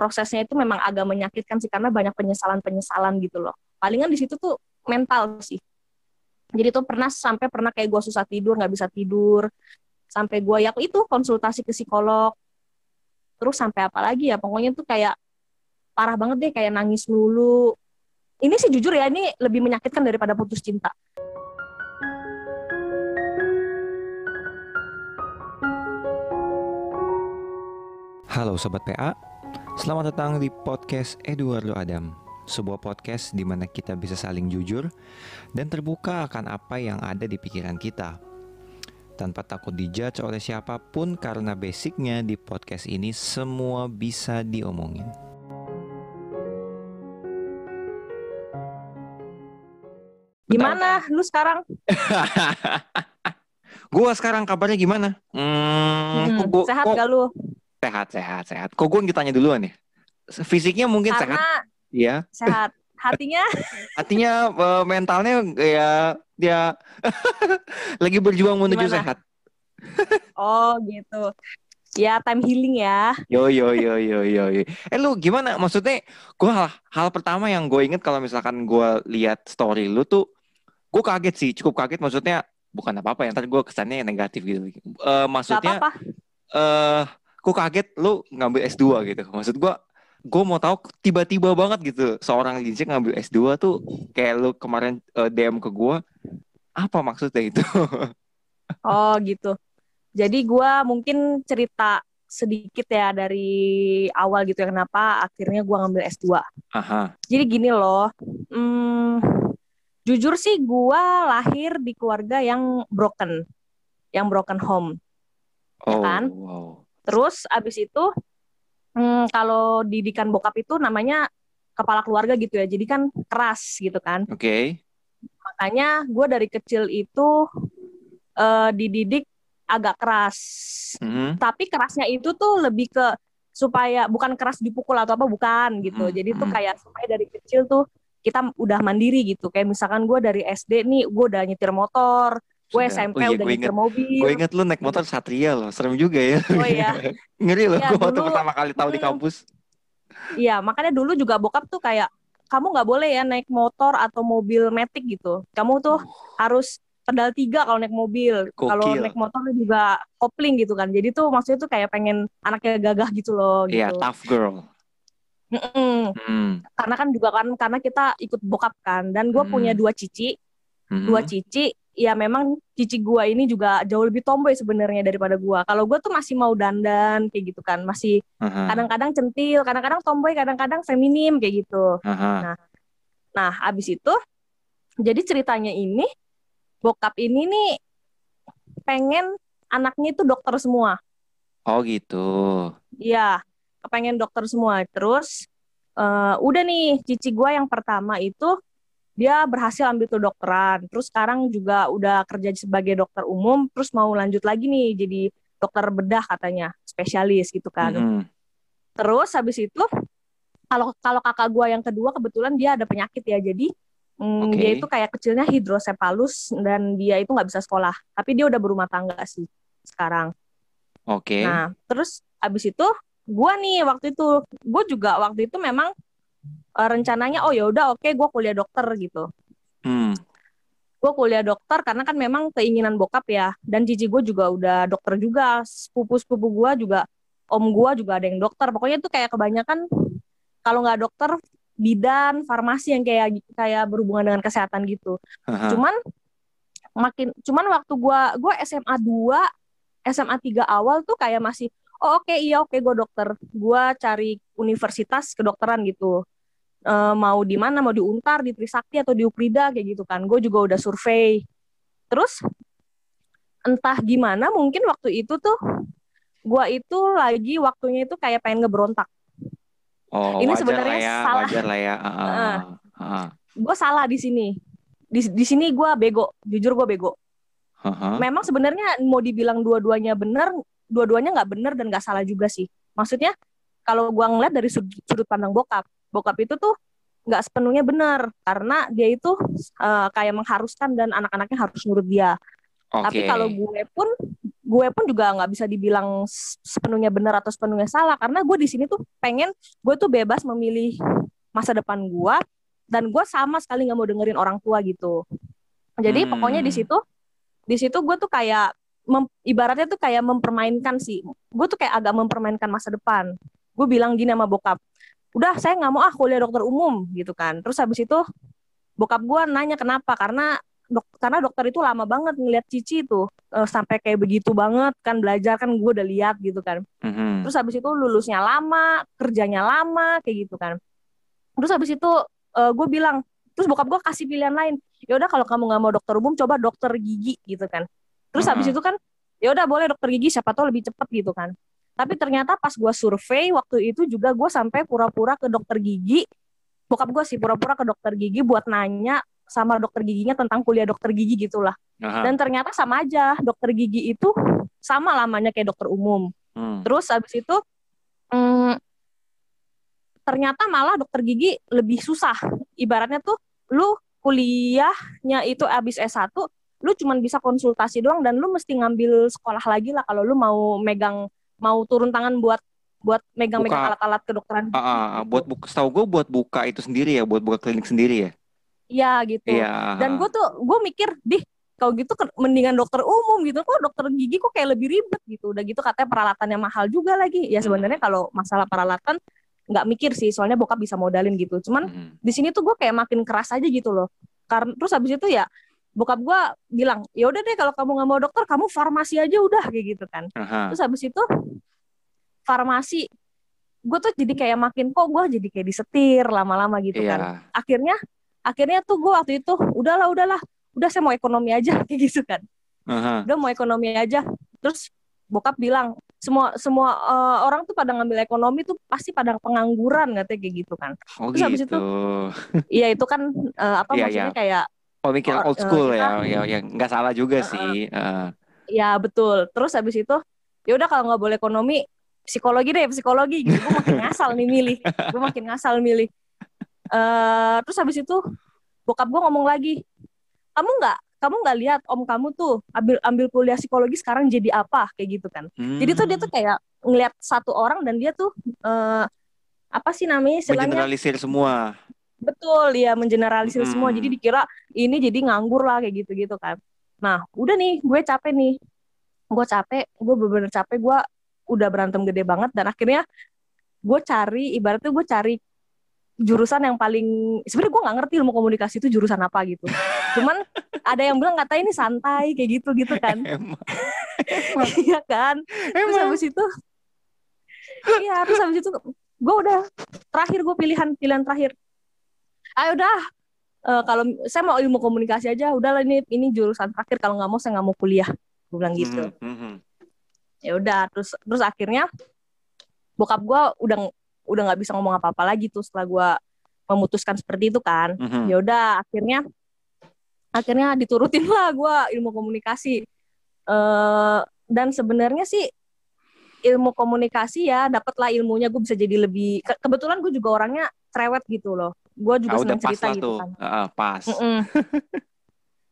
prosesnya itu memang agak menyakitkan sih karena banyak penyesalan-penyesalan gitu loh. Palingan di situ tuh mental sih. Jadi tuh pernah sampai pernah kayak gue susah tidur, nggak bisa tidur, sampai gue ya itu konsultasi ke psikolog. Terus sampai apa lagi ya? Pokoknya tuh kayak parah banget deh, kayak nangis dulu. Ini sih jujur ya, ini lebih menyakitkan daripada putus cinta. Halo Sobat PA, selamat datang di podcast Eduardo Adam Sebuah podcast di mana kita bisa saling jujur dan terbuka akan apa yang ada di pikiran kita Tanpa takut dijudge oleh siapa pun karena basicnya di podcast ini semua bisa diomongin Gimana lu sekarang? gua sekarang kabarnya gimana? Hmm, hmm, gua, sehat kok, gak lu? Sehat, sehat, sehat. Kok gue ditanya duluan ya? Fisiknya mungkin Karena sehat. Iya. Sehat. Hatinya? Hatinya uh, mentalnya ya dia lagi berjuang menuju Gimana? sehat. oh gitu. Ya time healing ya. Yo yo yo yo yo. yo. Eh lu gimana? Maksudnya gue hal, hal pertama yang gue inget kalau misalkan gue lihat story lu tuh, gue kaget sih, cukup kaget. Maksudnya bukan apa-apa ya, ntar gue kesannya negatif gitu. Uh, maksudnya, Gak apa-apa. Uh, gue kaget lu ngambil S2 gitu. Maksud gue, gue mau tahu tiba-tiba banget gitu seorang Lindsay ngambil S2 tuh kayak lu kemarin uh, DM ke gue, apa maksudnya itu? oh gitu. Jadi gue mungkin cerita sedikit ya dari awal gitu ya kenapa akhirnya gue ngambil S2. Aha. Jadi gini loh, hmm, jujur sih gue lahir di keluarga yang broken, yang broken home, ya Oh, ya kan? wow. Terus abis itu hmm, kalau didikan bokap itu namanya kepala keluarga gitu ya. Jadi kan keras gitu kan. Oke. Okay. Makanya gue dari kecil itu uh, dididik agak keras. Mm-hmm. Tapi kerasnya itu tuh lebih ke supaya bukan keras dipukul atau apa bukan gitu. Mm-hmm. Jadi tuh kayak supaya dari kecil tuh kita udah mandiri gitu. Kayak misalkan gue dari SD nih gue udah nyetir motor, gue SMP oh, iya, udah nyetir mobil. Gue inget lu naik motor Satria loh, serem juga ya. Oh iya. Ngeri loh, ya, gue waktu pertama kali tahu hmm, di kampus. Iya, makanya dulu juga bokap tuh kayak kamu nggak boleh ya naik motor atau mobil metik gitu. Kamu tuh uh. harus pedal tiga kalau naik mobil. Kalau naik motor juga kopling gitu kan. Jadi tuh maksudnya tuh kayak pengen anaknya gagah gitu loh. Iya, gitu. tough girl. Mm-mm. Hmm. Karena kan juga kan karena kita ikut bokap kan dan gue hmm. punya dua cici, hmm. dua cici ya memang cici gua ini juga jauh lebih tomboy sebenarnya daripada gua. Kalau gua tuh masih mau dandan kayak gitu kan, masih uh-huh. kadang-kadang centil, kadang-kadang tomboy, kadang-kadang feminim kayak gitu. Uh-huh. Nah, nah abis itu jadi ceritanya ini bokap ini nih pengen anaknya itu dokter semua. Oh gitu. Iya, kepengen dokter semua. Terus uh, udah nih cici gua yang pertama itu dia berhasil ambil tuh dokteran terus sekarang juga udah kerja sebagai dokter umum terus mau lanjut lagi nih jadi dokter bedah katanya spesialis gitu kan mm -hmm. terus habis itu kalau kalau kakak gue yang kedua kebetulan dia ada penyakit ya jadi mm, okay. dia itu kayak kecilnya hidrosepalus dan dia itu nggak bisa sekolah tapi dia udah berumah tangga sih sekarang oke okay. nah terus habis itu gue nih waktu itu gue juga waktu itu memang uh, rencananya oh ya udah oke okay, gue kuliah dokter gitu. Hmm. gue kuliah dokter karena kan memang keinginan bokap ya. Dan cici gue juga udah dokter juga. Sepupu sepupu gue juga om gue juga ada yang dokter. Pokoknya tuh kayak kebanyakan kalau nggak dokter bidan farmasi yang kayak kayak berhubungan dengan kesehatan gitu. Uh-huh. cuman makin cuman waktu gue gue SMA 2 SMA 3 awal tuh kayak masih oh oke okay, iya oke okay, gue dokter. Gue cari universitas kedokteran gitu. E, mau di mana? Mau di Untar di Trisakti atau di Ukrida kayak gitu kan. Gue juga udah survei. Terus entah gimana mungkin waktu itu tuh gue itu lagi waktunya itu kayak pengen ngeberontak. Oh, ini sebenarnya ya, salah. wajar lah ya. Uh, uh, uh. gue salah di sini. Di di sini gue bego. Jujur gue bego. Uh-huh. memang sebenarnya mau dibilang dua-duanya benar dua-duanya nggak benar dan nggak salah juga sih maksudnya kalau gue ngeliat dari sudut pandang bokap bokap itu tuh nggak sepenuhnya benar karena dia itu uh, kayak mengharuskan dan anak-anaknya harus nurut dia. Oke. Tapi kalau gue pun gue pun juga nggak bisa dibilang sepenuhnya benar atau sepenuhnya salah karena gue di sini tuh pengen gue tuh bebas memilih masa depan gue dan gue sama sekali nggak mau dengerin orang tua gitu. Jadi Hmm. pokoknya di situ di situ gue tuh kayak mem- ibaratnya tuh kayak mempermainkan sih. Gue tuh kayak agak mempermainkan masa depan. Gue bilang gini sama bokap, udah saya nggak mau ah kuliah dokter umum gitu kan. Terus habis itu bokap gue nanya kenapa karena dok karena dokter itu lama banget ngeliat Cici itu eh, sampai kayak begitu banget kan belajar kan gue udah lihat gitu kan Mhm. terus habis itu lulusnya lama kerjanya lama kayak gitu kan terus habis itu gue bilang terus bokap gue kasih pilihan lain ya udah kalau kamu nggak mau dokter umum coba dokter gigi gitu kan terus habis itu kan ya udah boleh dokter gigi siapa tahu lebih cepet gitu kan. Tapi ternyata pas gue survei waktu itu juga gue sampai pura-pura ke dokter gigi. Bokap gue sih pura-pura ke dokter gigi buat nanya sama dokter giginya tentang kuliah dokter gigi gitulah. Aha. dan ternyata sama aja dokter gigi itu sama lamanya kayak dokter umum. Hmm. terus habis itu mm, ternyata malah dokter gigi lebih susah. Ibaratnya tuh lu kuliahnya itu abis S1 lu cuman bisa konsultasi doang dan lu mesti ngambil sekolah lagi lah kalau lu mau megang mau turun tangan buat buat megang-megang alat-alat kedokteran ah, ah. buat buka, setahu gue buat buka itu sendiri ya, buat buka klinik sendiri ya. Iya gitu Iya. dan gue tuh gue mikir dih kalau gitu mendingan dokter umum gitu kok dokter gigi kok kayak lebih ribet gitu udah gitu katanya peralatannya mahal juga lagi ya sebenarnya kalau masalah peralatan nggak mikir sih soalnya bokap bisa modalin gitu cuman Mhm. di sini tuh gue kayak makin keras aja gitu loh karena terus habis itu ya bokap gue bilang ya udah deh kalau kamu nggak mau dokter kamu farmasi aja udah kayak gitu kan Aha. terus habis itu farmasi gue tuh jadi kayak makin kok gue jadi kayak disetir lama-lama gitu Iya. kan akhirnya akhirnya tuh gue waktu itu udahlah udahlah udah saya mau ekonomi aja kayak gitu kan Aha. udah mau ekonomi aja terus bokap bilang semua semua eh, orang tuh pada ngambil ekonomi tuh pasti pada pengangguran katanya kayak gitu kan Oh Terus habis gitu. iya itu kan eh, apa Iya, maksudnya iya. kayak Pemikiran Oh, old school eh, ya, ya, ya nggak salah juga Heeh. sih. Heeh. ya betul terus habis itu ya udah kalau nggak boleh ekonomi psikologi deh psikologi gitu gue makin ngasal nih milih gue makin ngasal milih eh terus habis itu bokap gue ngomong lagi kamu nggak kamu nggak lihat om kamu tuh ambil ambil kuliah psikologi sekarang jadi apa kayak gitu kan jadi tuh dia tuh Hmm. kayak ngelihat satu orang dan dia tuh eh apa sih namanya istilahnya mengeneralisir semua. Betul ya mengeneralisir Hmm. semua. Jadi dikira ini jadi nganggur lah kayak gitu gitu kan. Nah udah nih gue capek nih. Gue capek gue bener-bener capek. Gue udah berantem gede banget dan akhirnya gue cari ibaratnya gue cari jurusan yang paling sebenarnya gue nggak ngerti ilmu komunikasi itu jurusan apa gitu. Cuman ada yang bilang kata ini santai kayak gitu gitu kan iya kan? Terus Emang. habis itu iya terus habis itu gue udah terakhir gue pilihan pilihan terakhir ayo udah eh, kalau saya mau ilmu komunikasi aja udahlah ini ini jurusan terakhir. Kalau nggak mau saya nggak mau kuliah. Gue bilang gitu. Mhm, mhm. ya udah terus terus akhirnya bokap gue udah udah nggak bisa ngomong apa apa lagi tuh setelah gue memutuskan seperti itu kan. Mhm. ya udah akhirnya akhirnya diturutin lah gue ilmu komunikasi. Eh dan sebenarnya sih ilmu komunikasi ya dapatlah ilmunya. Gue bisa jadi lebih ke- kebetulan gue juga orangnya cerewet gitu loh gue juga Ah, senang pas cerita gitu tuh. kan Ah, pas.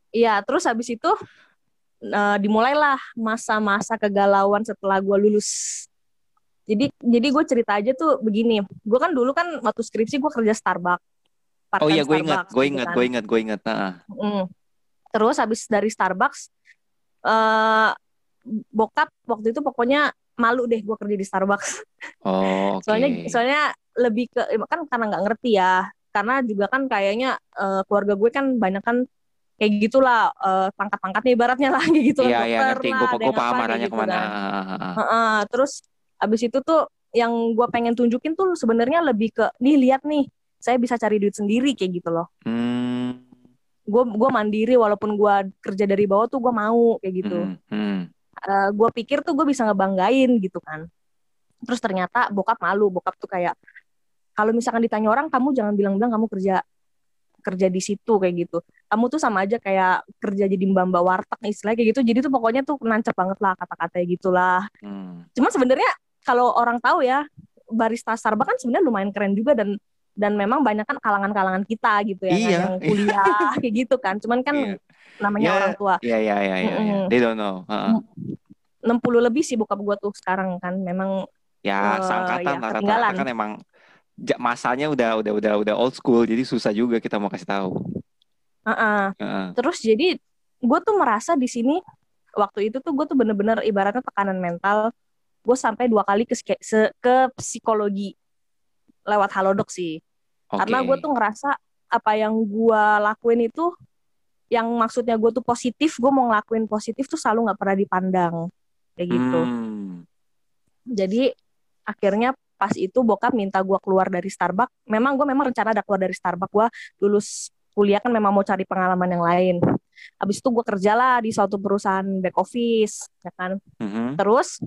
Iya, terus habis itu eh, dimulailah masa-masa kegalauan setelah gue lulus. Jadi jadi gue cerita aja tuh begini. Gue kan dulu kan waktu skripsi gue kerja Starbucks. Oh iya, gue ingat, gue gitu ingat, kan. gue ingat, gue ingat. Ah. Mm. Terus habis dari Starbucks, eh bokap waktu itu pokoknya malu deh gue kerja di Starbucks. Oh, oke. Soalnya soalnya lebih ke kan karena nggak ngerti ya. Karena juga kan kayaknya eh, keluarga gue kan banyak kan kayak gitulah eh, pangkat-pangkatnya ibaratnya lah kayak gitu Iya, iya, ngerti. lah, Gue, gue paham arahnya gitu ke mana. kan. Heeh, terus abis itu tuh yang gue pengen tunjukin tuh sebenarnya lebih ke nih lihat nih saya bisa cari duit sendiri kayak gitu loh. Hmm. Gue gue mandiri walaupun gue kerja dari bawah tuh gue mau kayak gitu. Hmm, hmm. gue pikir tuh gue bisa ngebanggain gitu kan terus ternyata bokap malu bokap tuh kayak kalau misalkan ditanya orang kamu jangan bilang-bilang kamu kerja kerja di situ kayak gitu kamu tuh sama aja kayak kerja jadi mbak mbak warteg istilahnya kayak gitu jadi tuh pokoknya tuh nancep banget lah kata-katanya gitulah Hmm. cuman sebenarnya kalau orang tahu ya barista Starbucks kan sebenarnya lumayan keren juga dan dan memang banyak kan kalangan-kalanlan kita gitu ya kan, Iya, yang iya. kuliah kayak gitu kan cuman kan Iya. namanya Ya, orang tua Iya iya iya iya. iya. Mm-mm. They don't know. Heeh. 60 lebih sih bokap gue tuh sekarang kan memang Ya, Eh, seangkatan ya, lah kan emang masanya udah udah udah udah old school jadi susah juga kita mau kasih tahu. uh-uh. Heeh. terus jadi gue tuh merasa di sini waktu itu tuh gue tuh bener-bener ibaratnya tekanan mental gue sampai dua kali ke ke psikologi lewat halodoc sih Oke. karena gue tuh ngerasa apa yang gue lakuin itu yang maksudnya gue tuh positif gue mau ngelakuin positif tuh selalu nggak pernah dipandang kayak gitu Hmm. jadi akhirnya pas itu bokap minta gue keluar dari Starbucks. Memang gue memang rencana ada keluar dari Starbucks. Gue lulus kuliah kan memang mau cari pengalaman yang lain. Habis itu gue kerja lah di suatu perusahaan back office ya kan? Mhm. terus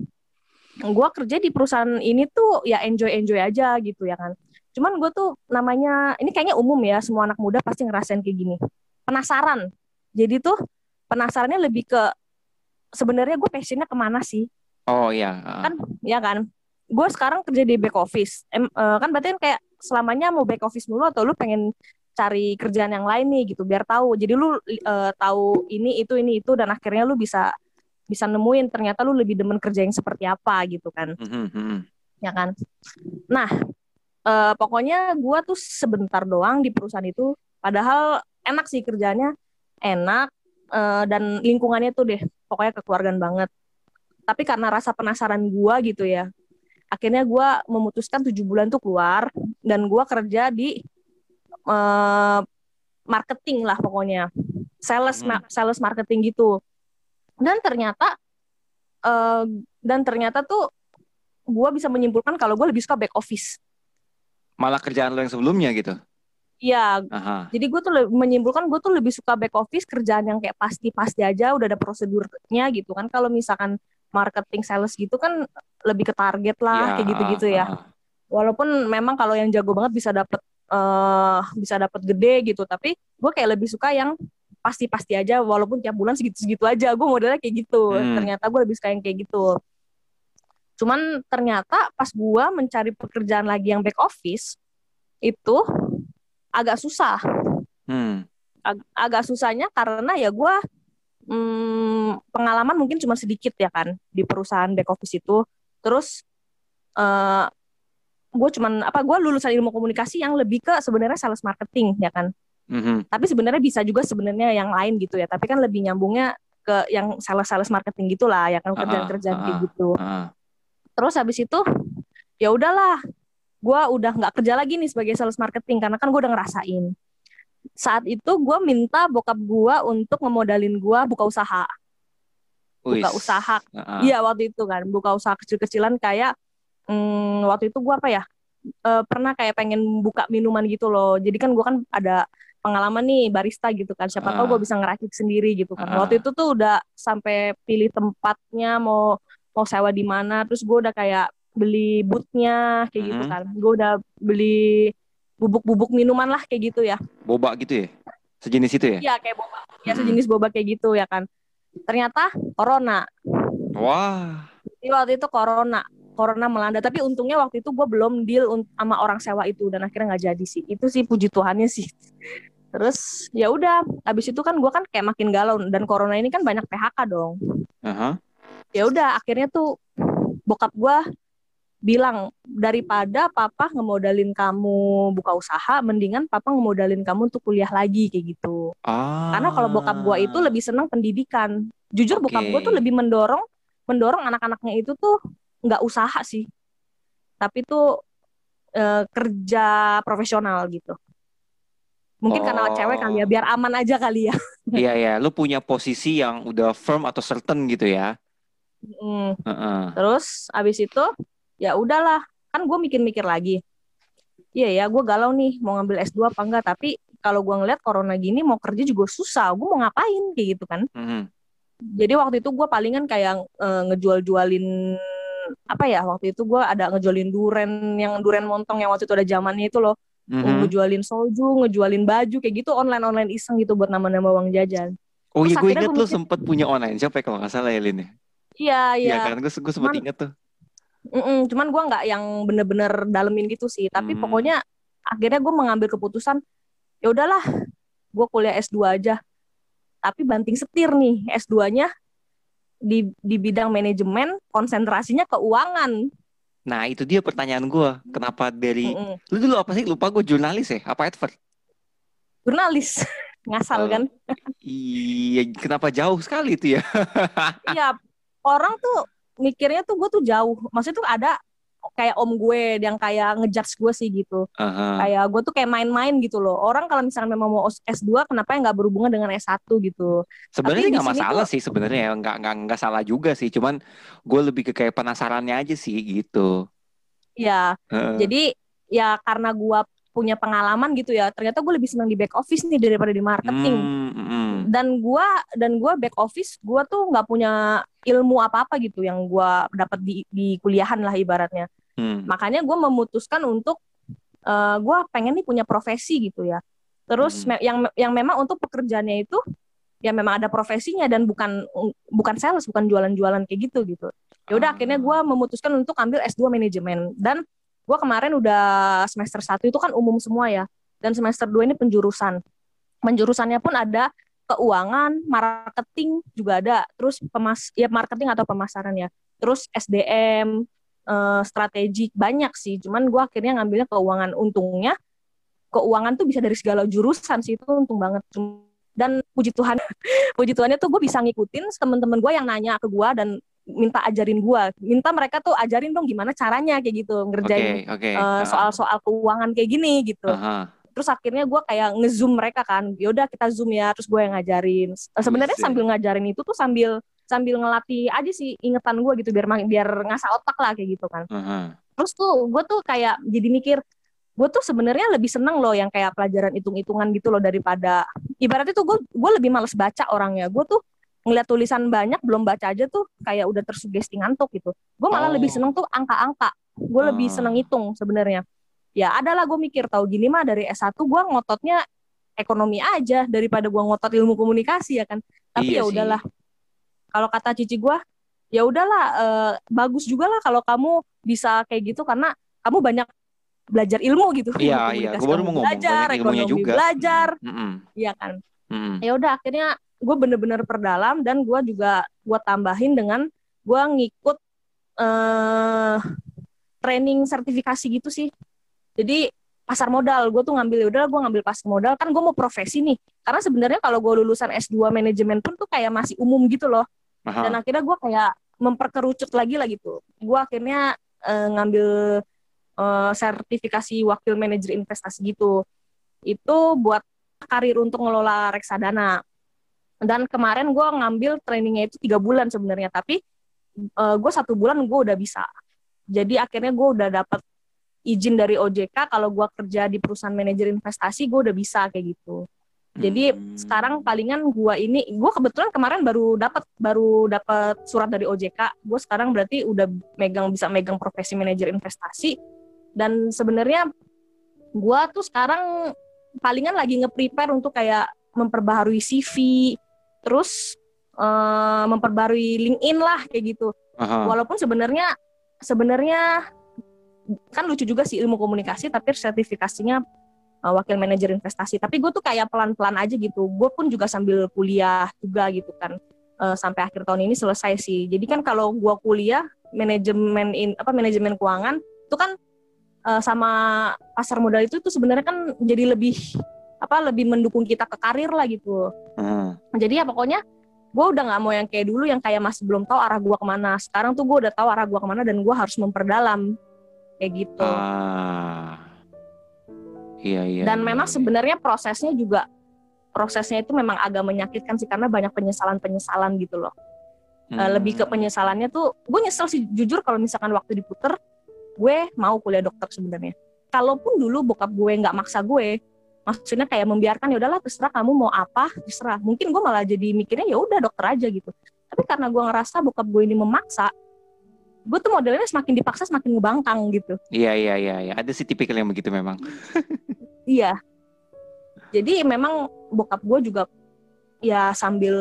gue kerja di perusahaan ini tuh ya enjoy enjoy aja gitu ya kan? Cuman gue tuh namanya ini kayaknya umum ya semua anak muda pasti ngerasain kayak gini. Penasaran. Jadi tuh penasarannya lebih ke sebenarnya gue passionnya ke mana sih? Oh iya. kan ya kan gue sekarang kerja di back office. Em, eh, kan berarti kan kayak selamanya mau back office mulu atau lu pengen cari kerjaan yang lain nih gitu biar tahu. Jadi lu eh, tahu ini itu ini itu dan akhirnya lu bisa bisa nemuin ternyata lu lebih demen kerja yang seperti apa gitu kan. Mhm, mhm. ya kan? Nah eh, pokoknya gue tuh sebentar doang di perusahaan itu. Padahal enak sih kerjanya enak eh, dan lingkungannya tuh deh pokoknya kekeluargaan banget. Tapi karena rasa penasaran gue gitu ya akhirnya gue memutuskan tujuh bulan tuh keluar dan gue kerja di eh, marketing lah pokoknya sales Mhm. ma- sales marketing gitu dan ternyata eh, dan ternyata tuh gue bisa menyimpulkan kalau gue lebih suka back office Malah kerjaan lo yang sebelumnya gitu. Iya, jadi gue tuh menyimpulkan gue tuh lebih suka back office kerjaan yang kayak pasti-pasti aja udah ada prosedurnya gitu kan. Kalau misalkan marketing sales gitu kan lebih ke target lah kayak gitu-gitu ya. ah, ah. Walaupun memang kalau yang jago banget bisa dapet eh bisa dapet gede gitu, tapi gue kayak lebih suka yang pasti-pasti aja walaupun tiap bulan segitu-segitu aja. Gue modelnya kayak gitu. Hmm. Ternyata gue lebih suka yang kayak gitu. Cuman ternyata pas gue mencari pekerjaan lagi yang back office itu agak susah Hmm. ag- agak susahnya karena ya gue pengalaman mungkin cuma sedikit ya kan di perusahaan back office itu terus eh gue cuman apa gue lulusan ilmu komunikasi yang lebih ke sebenarnya sales marketing ya kan Mhm. tapi sebenarnya bisa juga sebenarnya yang lain gitu ya tapi kan lebih nyambungnya ke yang sales sales marketing gitulah ya kan kerjaan-kerjaan ah. gitu Ah. terus habis itu ya udahlah gue udah nggak kerja lagi nih sebagai sales marketing karena kan gue udah ngerasain saat itu gue minta bokap gue untuk ngemodalin gue buka usaha buka Wis. usaha Ah, ah. iya waktu itu kan buka usaha kecil-kecilan kayak hmm, waktu itu gue apa ya eh, pernah kayak pengen buka minuman gitu loh jadi kan gue kan ada pengalaman nih barista gitu kan siapa tahu Ah. gue bisa ngeracik sendiri gitu kan Ah. waktu itu tuh udah sampai pilih tempatnya mau mau sewa di mana terus gue udah kayak beli bootnya kayak gitu Mhm. kan gue udah beli bubuk-bubuk minuman lah kayak gitu ya. Boba gitu ya? Sejenis itu ya? Iya kayak boba. Ya sejenis boba kayak gitu ya kan. Ternyata corona. Wah. Jadi waktu itu corona. Corona melanda. Tapi untungnya waktu itu gue belum deal sama orang sewa itu. Dan akhirnya nggak jadi sih. Itu sih puji Tuhannya sih. Terus ya udah. Abis itu kan gue kan kayak makin galau. Dan corona ini kan banyak PHK dong. Aha. ya udah akhirnya tuh bokap gue bilang daripada papa ngemodalin kamu buka usaha mendingan papa ngemodalin kamu untuk kuliah lagi kayak gitu Ah. karena kalau bokap gue itu lebih senang pendidikan jujur Oke. bokap gue tuh lebih mendorong mendorong anak-anaknya itu tuh nggak usaha sih tapi tuh eh, kerja profesional gitu mungkin karena Oh. cewek kali ya biar aman aja kali ya Iya ya, lu punya posisi yang udah firm atau certain gitu ya. Mm. Heeh. terus abis itu ya udahlah kan gue mikir-mikir lagi iya ya gue galau nih mau ngambil S2 apa enggak tapi kalau gue ngeliat corona gini mau kerja juga susah gue mau ngapain kayak gitu kan Mhm. jadi waktu itu gue palingan kayak eh, ngejual-jualin apa ya waktu itu gue ada ngejualin duren yang duren montong yang waktu itu ada zamannya itu loh Mhm. ngejualin soju ngejualin baju kayak gitu online online iseng gitu buat nama-nama uang jajan Oh iya, gue inget gue lu mikir- sempet punya online shop ya kalau nggak salah ya, Lin. ya? iya Iya iya kan, gue gue sempet Cuman- inget tuh. Mm-mm, cuman gue nggak yang bener-bener dalemin gitu sih tapi Hmm. pokoknya akhirnya gue mengambil keputusan ya udahlah gue kuliah S2 aja tapi banting setir nih S2-nya di di bidang manajemen konsentrasinya keuangan Nah itu dia pertanyaan gue. Kenapa dari Mm-mm. lu dulu apa sih? Lupa gue jurnalis ya? Apa advert? jurnalis ngasal Oh. kan Iya. Kenapa jauh sekali itu ya? Iya, orang tuh mikirnya tuh gue tuh jauh. Maksudnya tuh ada kayak om gue yang kayak ngejudge gue sih gitu. Aha. Kayak gue tuh kayak main-main gitu loh. Orang kalau misalnya memang mau S2 kenapa ya nggak berhubungan dengan S1 gitu. Sebenarnya nggak masalah sih sebenarnya ya. nggak nggak nggak salah juga sih. Cuman gue lebih ke kayak penasarannya aja sih gitu. Ya, Heeh. jadi ya karena gue punya pengalaman gitu ya. Ternyata gue lebih senang di back office nih daripada di marketing. Hmm, hmm. Dan gue dan gua back office gue tuh nggak punya ilmu apa-apa gitu yang gue dapat di di kuliahan lah ibaratnya. Hmm. makanya gue memutuskan untuk eh gue pengen nih punya profesi gitu ya terus Hmm. me- yang yang memang untuk pekerjaannya itu ya memang ada profesinya dan bukan bukan sales bukan jualan-jualan kayak gitu gitu ya udah Ah. akhirnya gue memutuskan untuk ambil S2 manajemen dan gue kemarin udah semester 1 itu kan umum semua ya dan semester 2 ini penjurusan penjurusannya pun ada keuangan marketing juga ada. Terus pemas ya marketing atau pemasaran ya. Terus SDM eh, strategi banyak sih. Cuman gue akhirnya ngambilnya keuangan. Untungnya keuangan tuh bisa dari segala jurusan sih. Itu untung banget. Dan puji Tuhan puji Tuhannya tuh gue bisa ngikutin temen-temen gue yang nanya ke gue dan minta ajarin gue minta mereka tuh ajarin dong gimana caranya kayak gitu. Ngerjain oke. eh, Ah. soal-soal keuangan kayak gini gitu. Aha. Terus akhirnya gue kayak ngezoom mereka kan yaudah kita zoom ya terus gue yang ngajarin Eh, sebenarnya Buset. sambil ngajarin itu tuh sambil sambil ngelatih aja sih ingetan gue gitu biar biar ngasah otak lah kayak gitu kan Aha. terus tuh gue tuh kayak jadi mikir gue tuh sebenarnya lebih seneng loh yang kayak pelajaran hitung-hitungan gitu loh daripada ibaratnya tuh gue gue lebih males baca orangnya gue tuh ngeliat tulisan banyak belum baca aja tuh kayak udah tersugesti ngantuk gitu gue malah Oh. lebih seneng tuh angka-angka gue lebih Ah. seneng hitung sebenarnya ya adalah gue mikir tahu gini mah dari S1 gue ngototnya ekonomi aja daripada gue ngotot ilmu komunikasi ya kan tapi Iya ya udahlah kalau kata cici gue ya udahlah eh, bagus juga lah kalau kamu bisa kayak gitu karena kamu banyak belajar ilmu gitu Iya, iya. Gua baru mau ngomong, belajar banyak ilmunya ekonomi juga. belajar Mm-mm. iya kan Mm-mm. ya udah akhirnya gue bener-bener perdalam dan gue juga gue tambahin dengan gue ngikut eh training sertifikasi gitu sih jadi pasar modal gue tuh ngambil ya udah gue ngambil pasar modal. Kan gue mau profesi nih. Karena sebenarnya kalau gue lulusan S2 manajemen pun tuh kayak masih umum gitu loh. Aha. dan akhirnya gue kayak memperkerucut lagi lah gitu. Gue akhirnya eh, ngambil eh, sertifikasi wakil manajer investasi gitu. Itu buat karir untuk ngelola reksadana. Dan kemarin gue ngambil trainingnya itu tiga bulan sebenarnya. Tapi gue satu bulan gue udah bisa. Jadi akhirnya gue udah dapat izin dari OJK kalau gue kerja di perusahaan manajer investasi gue udah bisa kayak gitu jadi Hmm. sekarang palingan gua ini gua kebetulan kemarin baru dapat baru dapat surat dari OJK. Gue sekarang berarti udah megang bisa megang profesi manajer investasi dan sebenarnya gua tuh sekarang palingan lagi nge-prepare untuk kayak memperbaharui CV, terus eh, memperbarui LinkedIn lah kayak gitu. Aha. Walaupun sebenarnya sebenarnya kan lucu juga sih ilmu komunikasi tapi sertifikasinya uh, wakil manajer investasi. Tapi gue tuh kayak pelan-pelan aja gitu. Gue pun juga sambil kuliah juga gitu kan uh, sampai akhir tahun ini selesai sih. Jadi kan kalau gue kuliah manajemen in, apa manajemen keuangan itu kan uh, sama pasar modal itu tuh sebenarnya kan jadi lebih apa lebih mendukung kita ke karir lah gitu. Aha. Jadi ya pokoknya gue udah nggak mau yang kayak dulu yang kayak masih belum tahu arah gue ke mana. Sekarang tuh gue udah tahu arah gue ke mana dan gue harus memperdalam kayak gitu. Ah. Iya iya. dan iya, memang iya. sebenarnya prosesnya juga prosesnya itu memang agak menyakitkan sih karena banyak penyesalan-penyesalan gitu loh. Eh, Hmm. lebih ke penyesalannya tuh gue nyesel sih jujur kalau misalkan waktu diputer gue mau kuliah dokter sebenarnya. Kalaupun dulu bokap gue nggak maksa gue, maksudnya kayak membiarkan ya udahlah terserah kamu mau apa terserah. Mungkin gue malah jadi mikirnya ya udah dokter aja gitu. Tapi karena gue ngerasa bokap gue ini memaksa, gue tuh modelnya semakin dipaksa semakin ngebangkang gitu. Iya iya iya iya. Ada sih tipikal yang begitu memang. Iya. Jadi memang bokap gue juga ya sambil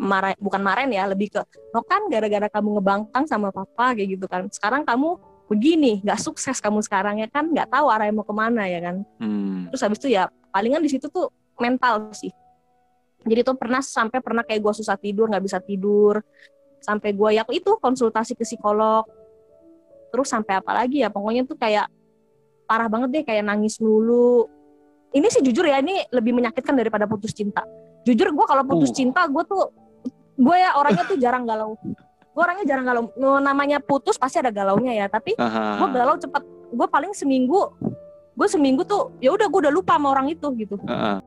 marah bukan marahin ya lebih ke no kan gara-gara kamu ngebangkang sama papa kayak gitu kan sekarang kamu begini nggak sukses kamu sekarang ya kan nggak tahu arahnya mau ke mana ya kan Hmm. terus habis itu ya palingan di situ tuh mental sih jadi tuh pernah sampai pernah kayak gue susah tidur nggak bisa tidur sampai gue ya itu konsultasi ke psikolog. Terus sampai apa lagi ya pokoknya tuh kayak parah banget deh kayak nangis dulu ini sih jujur ya ini lebih menyakitkan daripada putus cinta. Jujur gue kalau putus Uh. cinta gue tuh gue ya orangnya tuh jarang galau. Gue orangnya jarang galau. Namanya putus pasti ada galaunya ya tapi gue galau cepet. Gue paling seminggu gue seminggu tuh ya udah gue udah lupa sama orang itu gitu. Heeh.